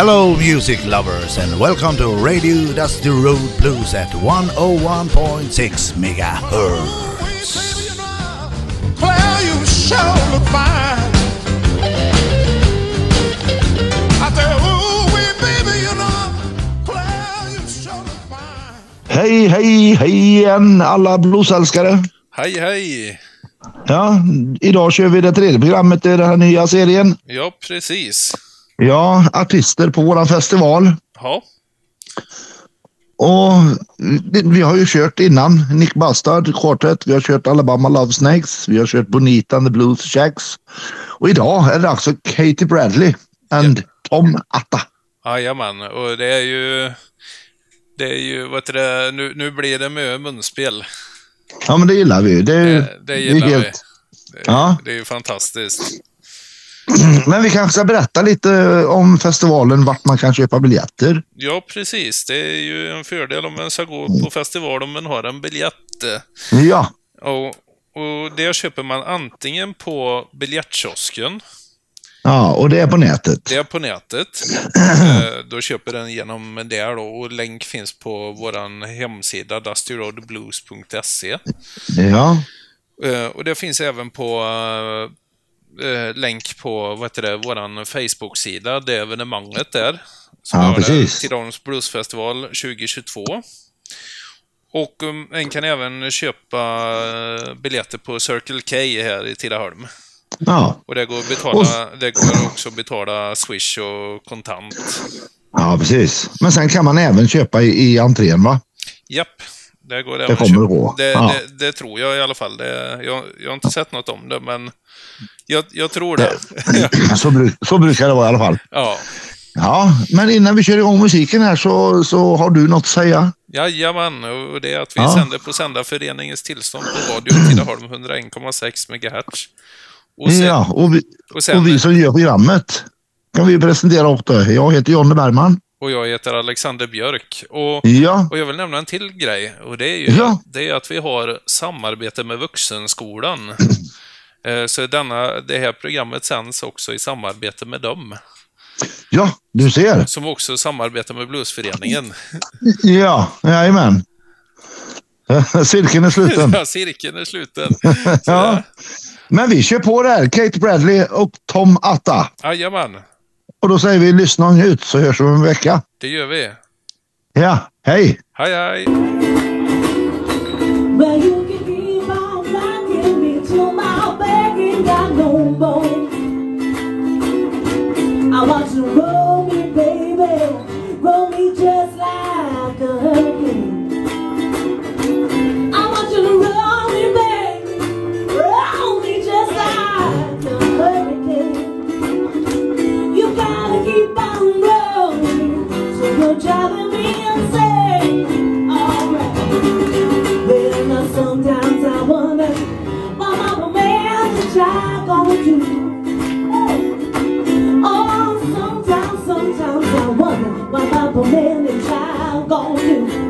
Hello, music lovers, and welcome to Radio Dusty Road Blues at 101.6 megahertz. Claire, you sure look fine. I say, ooh, wee, baby, you know, Claire, you sure look fine. Hej, hej, hej igen alla bluesälskare. Hej hej! Ja, idag kör vi det tredje programmet i den här nya serien. Ja, precis. Ja, artister på våran festival. Ja, Och det- vi har ju kört innan Nick Bustard Quartet, vi har kört Alabama Love Snakes, vi har kört Bonita and the Blues Shacks. Och idag är det alltså Katie Bradley and Tom Atta. jajamän. Och det är ju... Det är ju, vad heter det, nu, nu blir det mycket munspel. Ja, men det gillar vi. Det, Det, det är gillar vi. helt- Det, Ja. det är ju fantastiskt. Men vi kanske ska berätta lite om festivalen, vart man kan köpa biljetter. Ja, precis. Det är ju en fördel om man ska gå på festival om man har en biljett. Ja, Och, och det köper man antingen på biljettkiosken, ja och det är på nätet. det är på nätet. Eh, Då köper den genom där då och länk finns på vår hemsida dustyroadblues.se. Ja, Eh, Och det finns även på eh, länk på vad heter det, vår Facebook-sida, det evenemanget där. Som Ja, precis. Tidaholms Bluesfestival 2022. Och um, en kan även köpa eh, biljetter på Circle K här i Tidaholm. ja, Och det går, att betala, det går också att betala Swish och kontant. ja, precis. Men sen kan man även köpa i, i entrén, va? Japp, det går även att kommer gå. Det, Ja. det, det tror jag i alla fall. Det, jag, jag har inte sett något om det, men jag, jag tror det. Så, bru- så brukar det vara i alla fall. ja. Ja, men innan vi kör igång musiken här så, så har du något att säga? Jajamän, och det är att vi Ja. sänder på Sändarföreningens tillstånd på Radio Tidaholm 101,6 MHz. Och sen, ja, och vi, och sen- och vi som gör programmet kan vi presentera det. Jag heter Jonny Bergman. Och jag heter Alexander Björk. Och, Ja, och jag vill nämna en till grej, och det är ju Ja. det är att vi har samarbete med Vuxenskolan. Eh, Så denna, det här programmet sänds också i samarbete med dem, ja, du ser. som också samarbetar med Bluesföreningen. Ja, jajamän. Cirkeln är sluten. Ja, cirkeln är sluten. Ja. Men vi kör på där. Kate Bradley och Tom Atta. Jajamän, Och då säger vi lyssna och njut så hörs vi om en vecka. det gör vi. Ja, hej! Hej, hej! My man the child gonna do.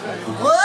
Baby,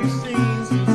you've seen.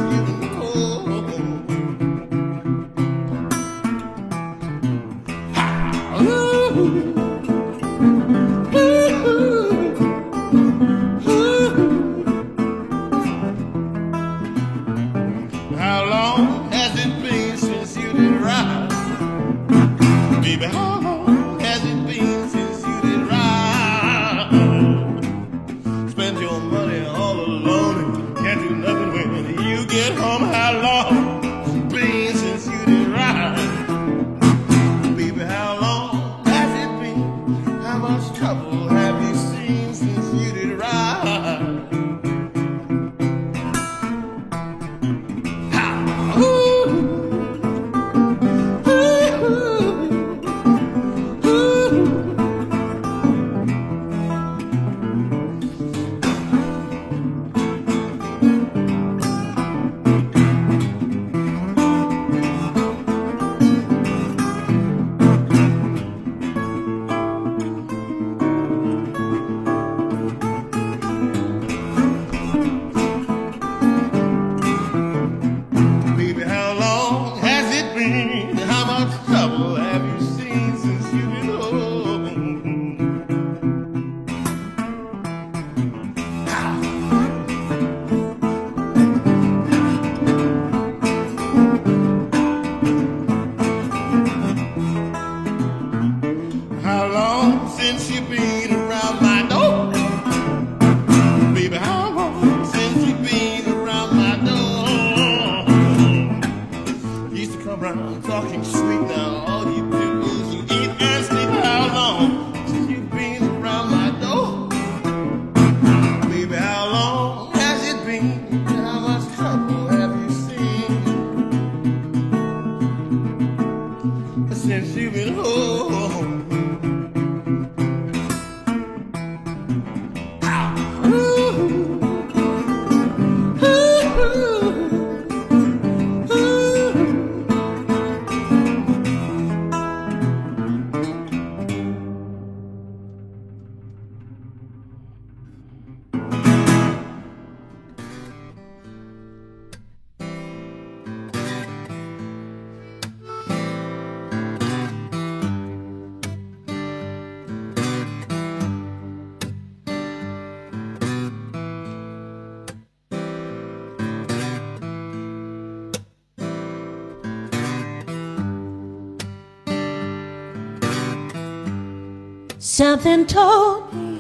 Something told me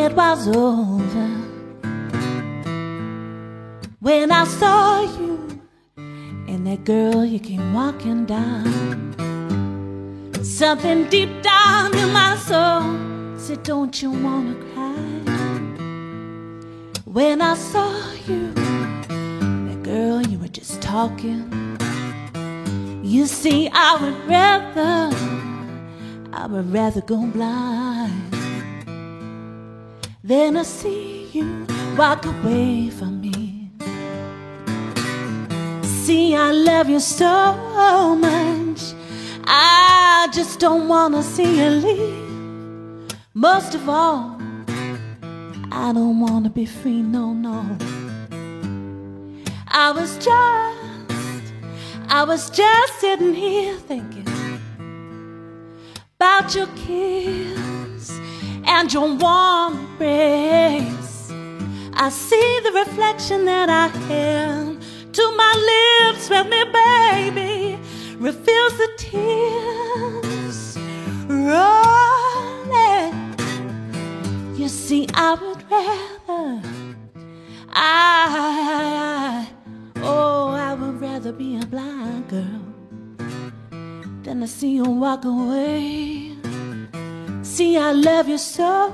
it was over when I saw you and that girl you came walking down. Something deep down in my soul said, Don't you wanna cry? When I saw you, that girl you were just talking. You see, I would rather I would rather go blind than to see you walk away from me. See, I love you so much, I just don't wanna see you leave. Most of all, I don't wanna be free, no, no. I was just, I was just sitting here thinking about your kiss and your warm embrace. I see the reflection that I held to my lips with me, baby, refills the tears rolling. You see, I would rather, I, oh, I would rather be a blind girl than to see you walk away. See, I love you so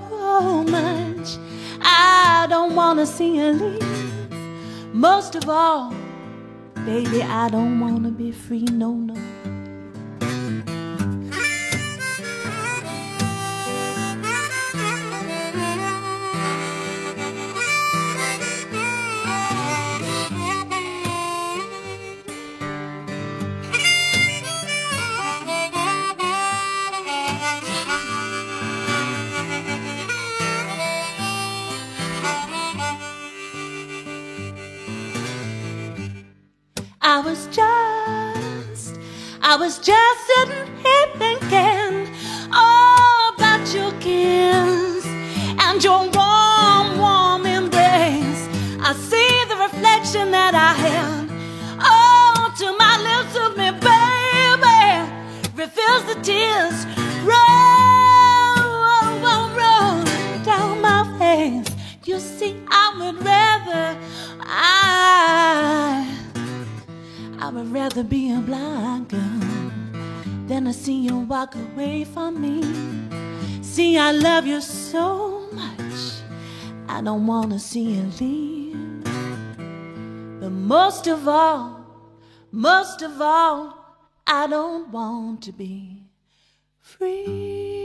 much, I don't wanna see you leave. Most of all, baby, I don't wanna be free, no, no. See, I love you so much, I don't want to see you leave. But most of all, most of all, I don't want to be free.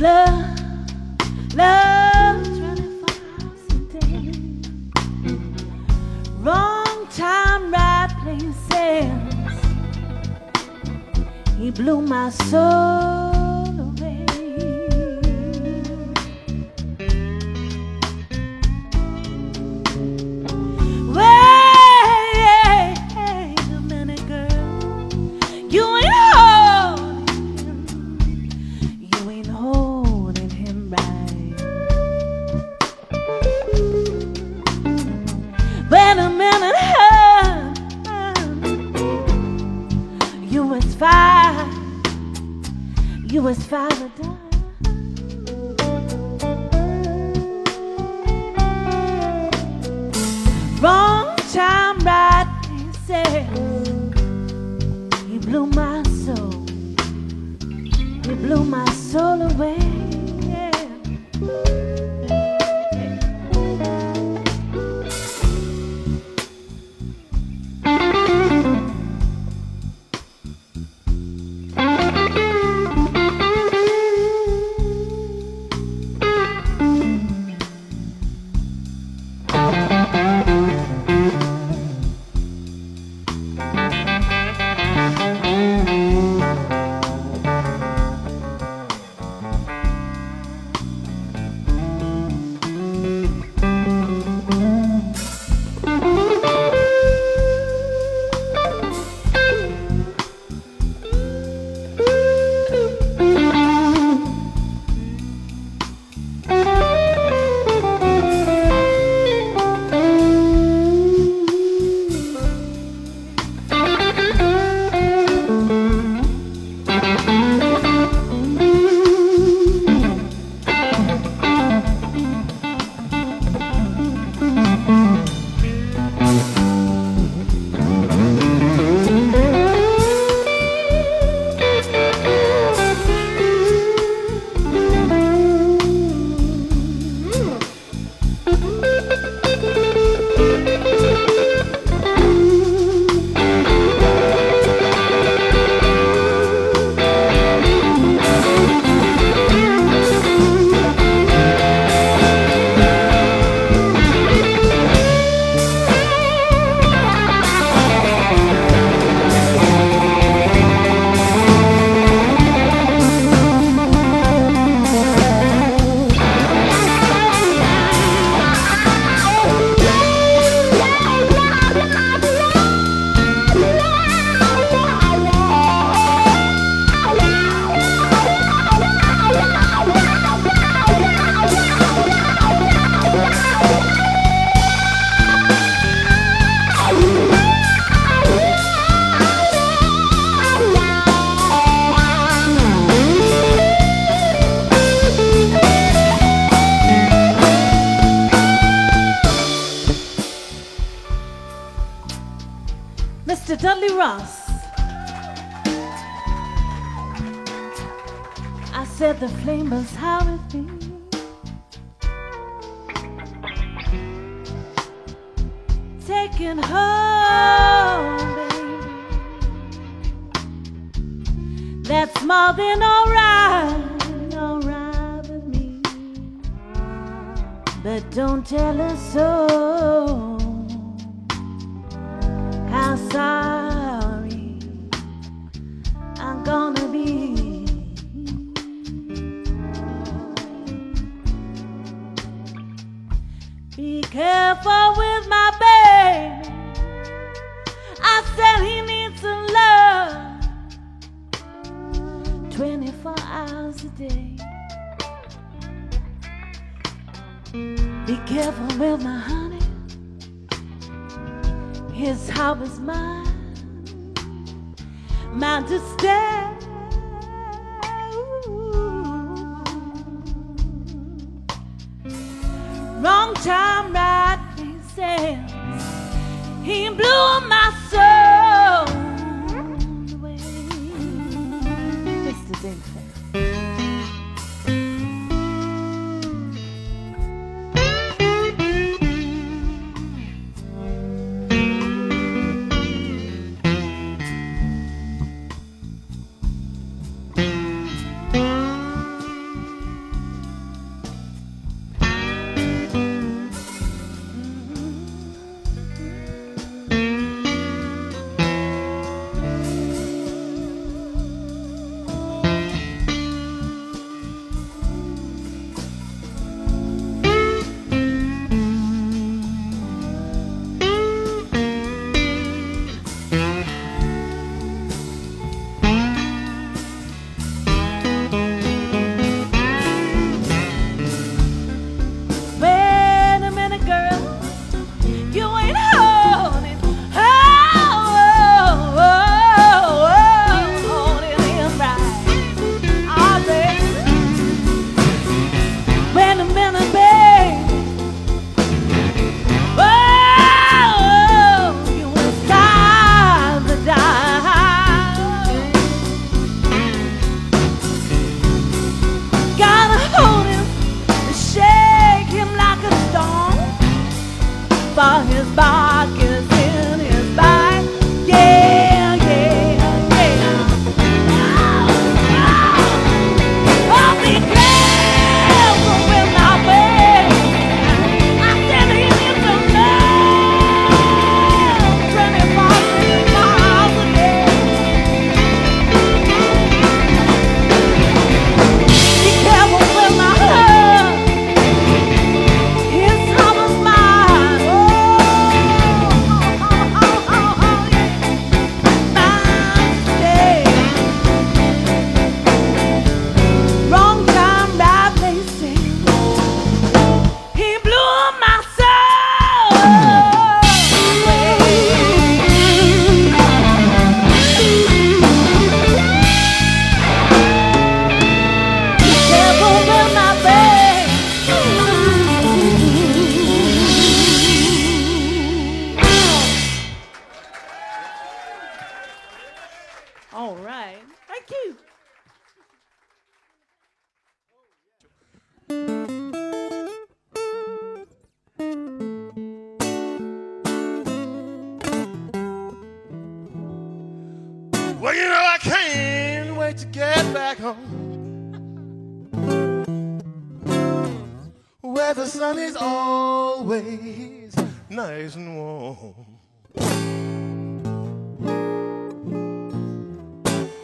Love, love 24 hours a day. Wrong time, right places. He blew my soul Baby. That's more than alright, alright with me. But don't tell her so how sorry I'm gonna be. Be careful with my hours a day. Be careful with my honey. His heart was mine, mine to stay. Wrong time, right? He says he blew Well, you know, I can't wait to get back home. Where the sun is always nice and warm.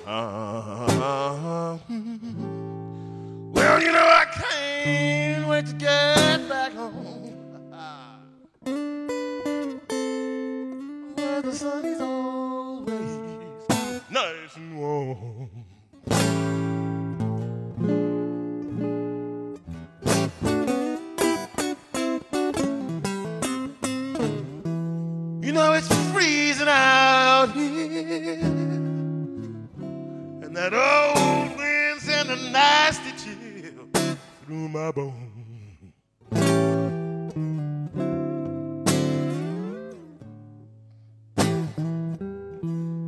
Uh, well, you know, I can't wait to get back home. My bones.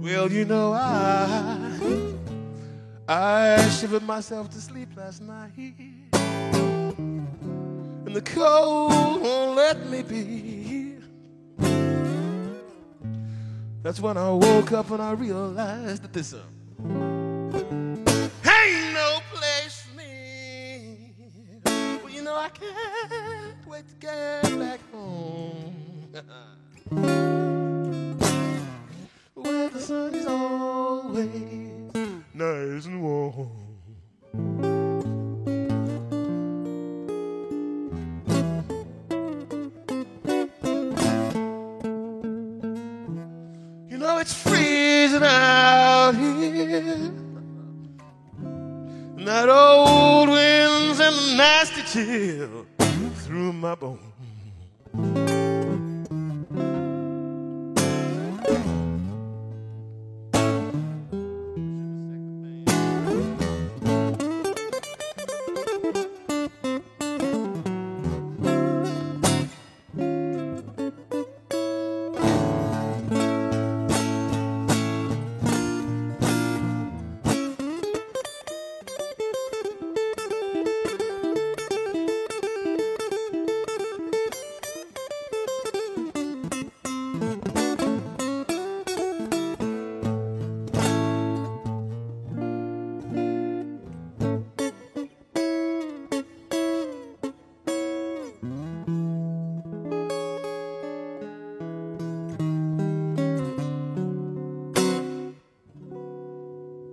Well, you know I I shivered myself to sleep last night, and the cold won't let me be. That's when I woke up and I realized that this uh, I can't wait to get back home. Where the sun is always nice and warm. The nasty chill through my bones.